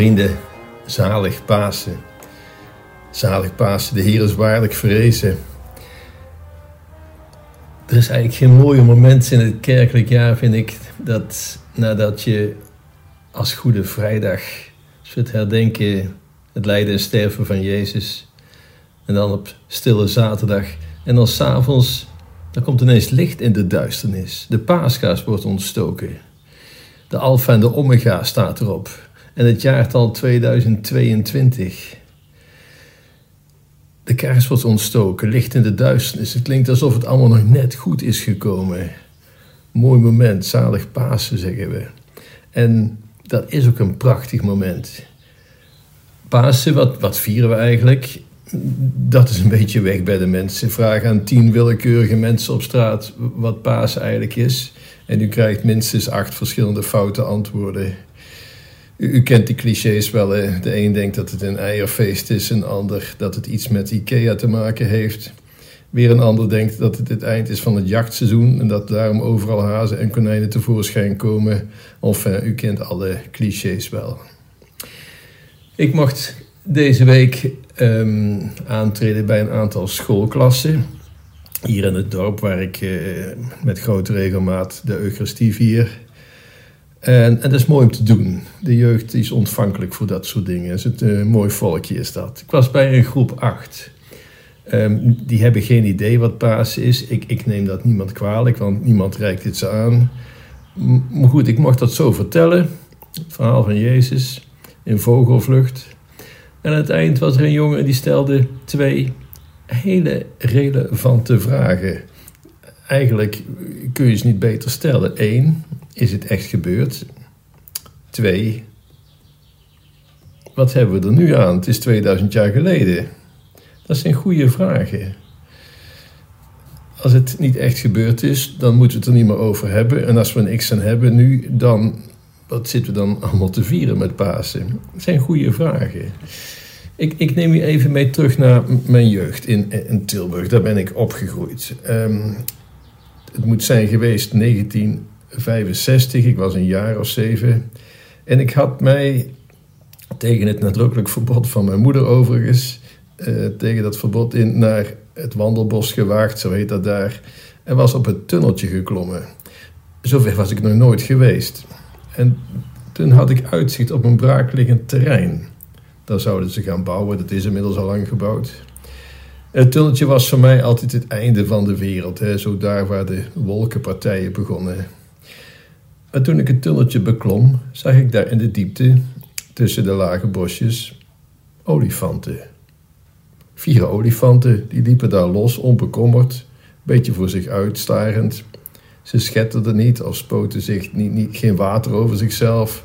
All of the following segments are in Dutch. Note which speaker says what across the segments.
Speaker 1: Vrienden, zalig Pasen. Zalig Pasen, de Heer is waarlijk verrezen. Er is eigenlijk geen mooie moment in het kerkelijk jaar, vind ik, dat nadat je als Goede Vrijdag zult herdenken het lijden en sterven van Jezus. En dan op Stille Zaterdag. En dan s'avonds, dan komt ineens licht in de duisternis. De paaskaas wordt ontstoken. De alfa en de omega staat erop en het jaartal 2022. De kaars wordt ontstoken, licht in de duisternis. Het klinkt alsof het allemaal nog net goed is gekomen. Mooi moment, zalig Pasen zeggen we. En dat is ook een prachtig moment. Pasen, wat, wat vieren we eigenlijk? Dat is een beetje weg bij de mensen. Vraag aan tien willekeurige mensen op straat wat Pasen eigenlijk is. En u krijgt minstens acht verschillende foute antwoorden. U, kent die clichés wel. De een denkt dat het een eierfeest is, een ander dat het iets met IKEA te maken heeft. Weer een ander denkt dat het het eind is van het jachtseizoen en dat daarom overal hazen en konijnen tevoorschijn komen. Of u kent alle clichés wel. Ik mocht deze week um, aantreden bij een aantal schoolklassen. Hier in het dorp waar ik uh, met grote regelmaat de Eucharistie vier. En, en, dat is mooi om te doen. De jeugd is ontvankelijk voor dat soort dingen. Het is een uh, mooi volkje is dat. Ik was bij een groep 8. Um, ehm, die hebben geen idee wat Pasen is. Ik, ik, neem dat niemand kwalijk, want niemand reikt dit ze aan. Maar goed, ik mocht dat zo vertellen. Het verhaal van Jezus in vogelvlucht. En aan het eind was er een jongen die stelde twee hele relevante vragen. Eigenlijk kun je ze niet beter stellen. Eén, is het echt gebeurd? Twee, wat hebben we er nu aan? Het is 2000 jaar geleden. Dat zijn goede vragen. Als het niet echt gebeurd is, dan moeten we het er niet meer over hebben. En als we een aan hebben nu, dan wat zitten we dan allemaal te vieren met Pasen? Dat zijn goede vragen. Ik, ik neem u even mee terug naar mijn jeugd in, in Tilburg. Daar ben ik opgegroeid. Um, het moet zijn geweest 1965. Ik was een jaar of zeven. En ik had mij tegen het nadrukkelijk verbod van mijn moeder overigens... Uh, tegen dat verbod in naar het wandelbos gewaagd, zo heet dat daar... en was op het tunneltje geklommen. Zover was ik nog nooit geweest. En toen had ik uitzicht op een braakliggend terrein. Daar zouden ze gaan bouwen, dat is inmiddels al lang gebouwd. Het tunneltje was voor mij altijd het einde van de wereld, hè, zo daar waar de wolkenpartijen begonnen. Maar toen ik het tunneltje beklom, zag ik daar in de diepte, tussen de lage bosjes, olifanten. Vier olifanten, die liepen daar los, onbekommerd, beetje voor zich uitstarend. Ze schetterden niet of spoten zich niet, niet, geen water over zichzelf.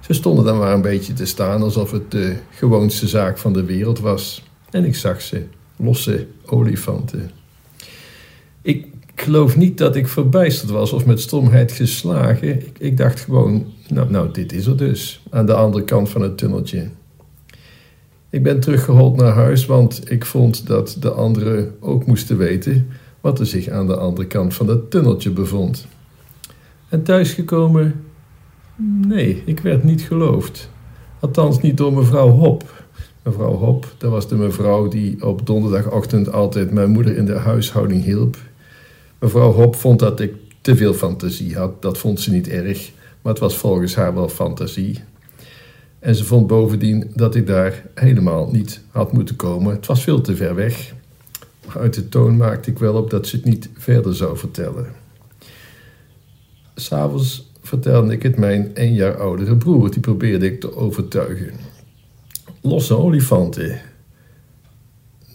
Speaker 1: Ze stonden dan maar een beetje te staan alsof het de gewoonste zaak van de wereld was. En ik zag ze, losse olifanten. Ik geloof niet dat ik verbijsterd was of met stomheid geslagen. Ik, ik dacht gewoon, nou, nou, dit is er dus, aan de andere kant van het tunneltje. Ik ben teruggehold naar huis, want ik vond dat de anderen ook moesten weten wat er zich aan de andere kant van dat tunneltje bevond. En thuisgekomen, nee, ik werd niet geloofd. Althans niet door mevrouw Hop. Mevrouw Hop, dat was de mevrouw die op donderdagochtend altijd mijn moeder in de huishouding hielp. Mevrouw Hop vond dat ik te veel fantasie had. Dat vond ze niet erg, maar het was volgens haar wel fantasie. En ze vond bovendien dat ik daar helemaal niet had moeten komen. Het was veel te ver weg uit de toon maakte ik wel op dat ze het niet verder zou vertellen. S'avonds vertelde ik het mijn één jaar oudere broer, die probeerde ik te overtuigen. Losse olifanten.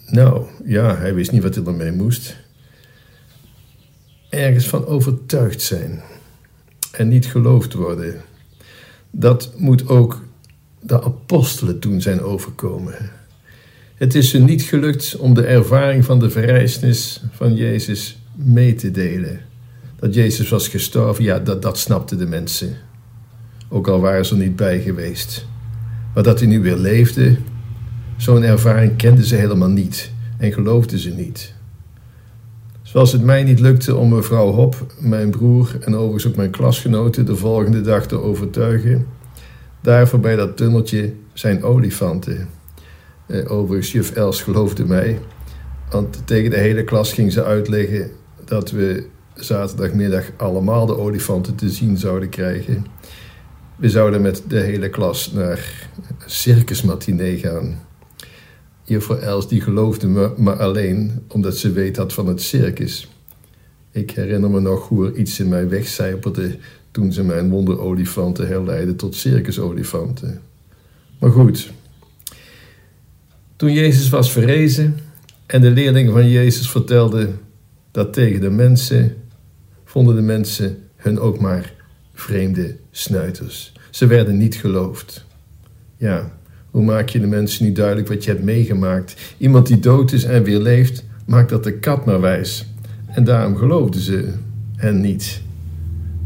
Speaker 1: Nou, ja, hij wist niet wat hij ermee moest. Ergens van overtuigd zijn en niet geloofd worden. Dat moet ook de apostelen toen zijn overkomen. Het is ze niet gelukt om de ervaring van de verrijzenis van Jezus mee te delen. Dat Jezus was gestorven, ja, dat, dat snapten de mensen. Ook al waren ze er niet bij geweest. Maar dat hij nu weer leefde, zo'n ervaring kenden ze helemaal niet en geloofden ze niet. Zoals het mij niet lukte om mevrouw Hop, mijn broer en overigens ook mijn klasgenoten de volgende dag te overtuigen, Daar voorbij dat tunneltje zijn olifanten. Uh, overigens, juf Els geloofde mij. Want tegen de hele klas ging ze uitleggen dat we zaterdagmiddag allemaal de olifanten te zien zouden krijgen. We zouden met de hele klas naar circusmatinee gaan. Juffrouw Els die geloofde me maar alleen omdat ze weet had van het circus. Ik herinner me nog hoe er iets in mij wegcijperde toen ze mijn wonderolifanten herleidde tot circusolifanten. Maar goed, toen Jezus was verrezen en de leerlingen van Jezus vertelden dat tegen de mensen, vonden de mensen hun ook maar vreemde snuiters. Ze werden niet geloofd. Ja, hoe maak je de mensen niet duidelijk wat je hebt meegemaakt? Iemand die dood is en weer leeft, maakt dat de kat maar wijs. En daarom geloofden ze hen niet.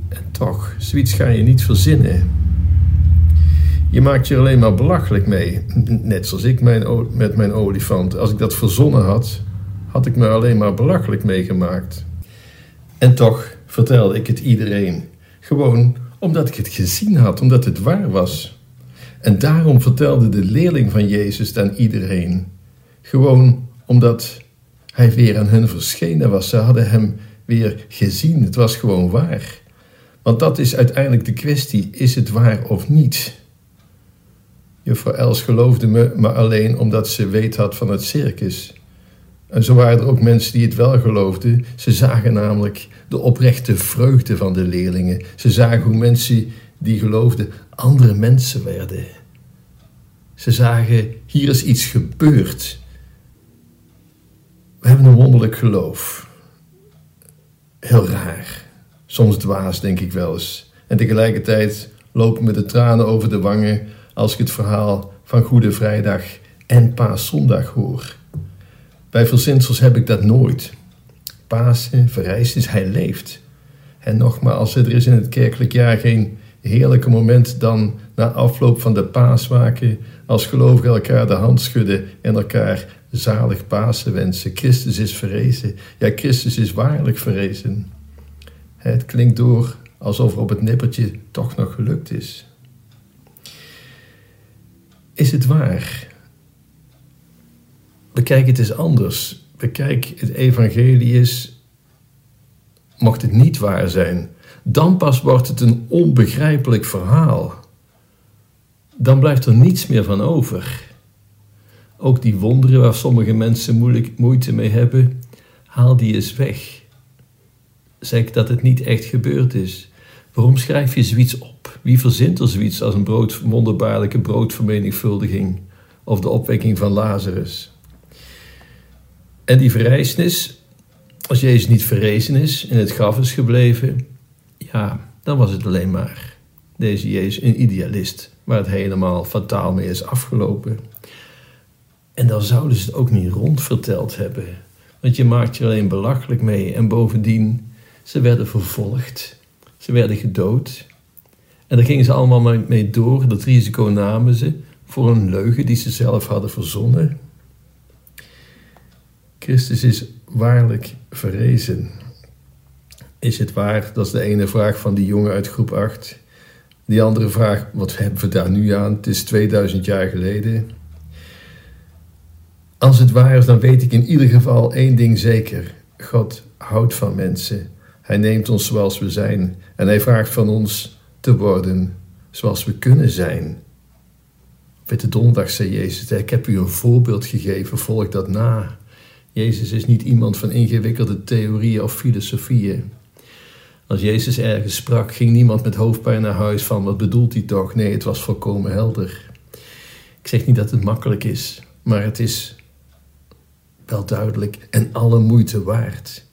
Speaker 1: En toch, zoiets ga je niet verzinnen. Je maakt je er alleen maar belachelijk mee. Net zoals ik mijn, met mijn olifant. Als ik dat verzonnen had, had ik me alleen maar belachelijk meegemaakt. En toch vertelde ik het iedereen. Gewoon omdat ik het gezien had, omdat het waar was. En daarom vertelde de leerling van Jezus aan iedereen. Gewoon omdat hij weer aan hun verschenen was. Ze hadden hem weer gezien. Het was gewoon waar. Want dat is uiteindelijk de kwestie: is het waar of niet? Juffrouw Els geloofde me, maar alleen omdat ze weet had van het circus. En zo waren er ook mensen die het wel geloofden. Ze zagen namelijk de oprechte vreugde van de leerlingen. Ze zagen hoe mensen die geloofden andere mensen werden. Ze zagen, hier is iets gebeurd. We hebben een wonderlijk geloof. Heel raar. Soms dwaas, denk ik wel eens. En tegelijkertijd lopen me de tranen over de wangen als ik het verhaal van Goede Vrijdag en Paaszondag hoor. Bij verzinsels heb ik dat nooit. Pasen, verrijst is, hij leeft. En nogmaals, er is in het kerkelijk jaar geen heerlijke moment dan na afloop van de paaswaken als gelovigen elkaar de hand schudden en elkaar zalig Pasen wensen. Christus is verrezen. Ja, Christus is waarlijk verrezen. Het klinkt door alsof er op het nippertje toch nog gelukt is. Is het waar? Bekijk het eens anders. Bekijk het evangelie eens. Mocht het niet waar zijn, dan pas wordt het een onbegrijpelijk verhaal. Dan blijft er niets meer van over. Ook die wonderen waar sommige mensen moeilijk, moeite mee hebben, haal die eens weg. Zeg dat het niet echt gebeurd is. Waarom schrijf je zoiets op? Wie verzint er zoiets als een brood, wonderbaarlijke broodvermenigvuldiging of de opwekking van Lazarus? En die verrijzenis, als Jezus niet verrezen is, in het graf is gebleven, ja, dan was het alleen maar deze Jezus een idealist, waar het helemaal fataal mee is afgelopen. En dan zouden ze het ook niet rondverteld hebben, want je maakt je alleen belachelijk mee. En bovendien, ze werden vervolgd, ze werden gedood. En daar gingen ze allemaal mee door, dat risico namen ze voor een leugen die ze zelf hadden verzonnen. Christus is waarlijk verrezen. Is het waar? Dat is de ene vraag van die jongen uit groep 8. Die andere vraag, wat hebben we daar nu aan? Het is 2000 jaar geleden. Als het waar is, dan weet ik in ieder geval één ding zeker. God houdt van mensen. Hij neemt ons zoals we zijn. En hij vraagt van ons te worden zoals we kunnen zijn. Witte donderdag zei Jezus, ik heb u een voorbeeld gegeven, volg dat na. Jezus is niet iemand van ingewikkelde theorieën of filosofieën. Als Jezus ergens sprak, ging niemand met hoofdpijn naar huis van wat bedoelt hij toch? Nee, het was volkomen helder. Ik zeg niet dat het makkelijk is, maar het is wel duidelijk en alle moeite waard.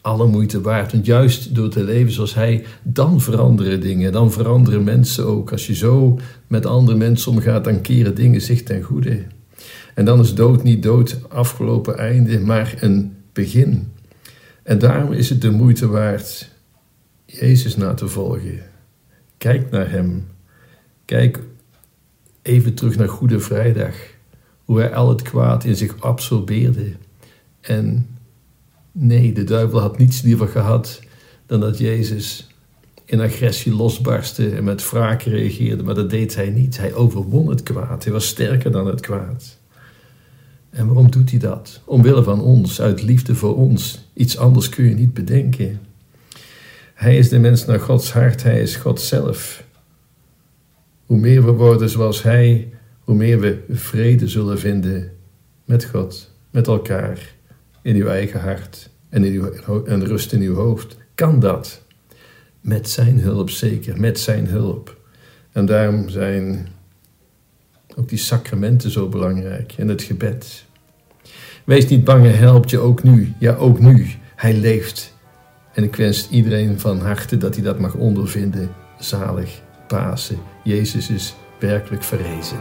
Speaker 1: Alle moeite waard, want juist door te leven zoals hij, dan veranderen dingen, dan veranderen mensen ook. Als je zo met andere mensen omgaat, dan keren dingen zich ten goede. En dan is dood niet dood, afgelopen einde, maar een begin. En daarom is het de moeite waard Jezus na te volgen. Kijk naar Hem. Kijk even terug naar Goede Vrijdag. Hoe Hij al het kwaad in zich absorbeerde. En nee, de duivel had niets liever gehad dan dat Jezus in agressie losbarstte en met wraak reageerde, maar dat deed hij niet. Hij overwon het kwaad. Hij was sterker dan het kwaad. En waarom doet hij dat? Omwille van ons, uit liefde voor ons. Iets anders kun je niet bedenken. Hij is de mens naar Gods hart, hij is God zelf. Hoe meer we worden zoals hij, hoe meer we vrede zullen vinden met God, met elkaar, in uw eigen hart en, in uw, en rust in uw hoofd. Kan dat? Met zijn hulp zeker, met zijn hulp. En daarom zijn ook die sacramenten zo belangrijk en het gebed. Wees niet bang, hij helpt je ook nu. Ja, ook nu. Hij leeft. En ik wens iedereen van harte dat hij dat mag ondervinden. Zalig Pasen. Jezus is werkelijk verrezen.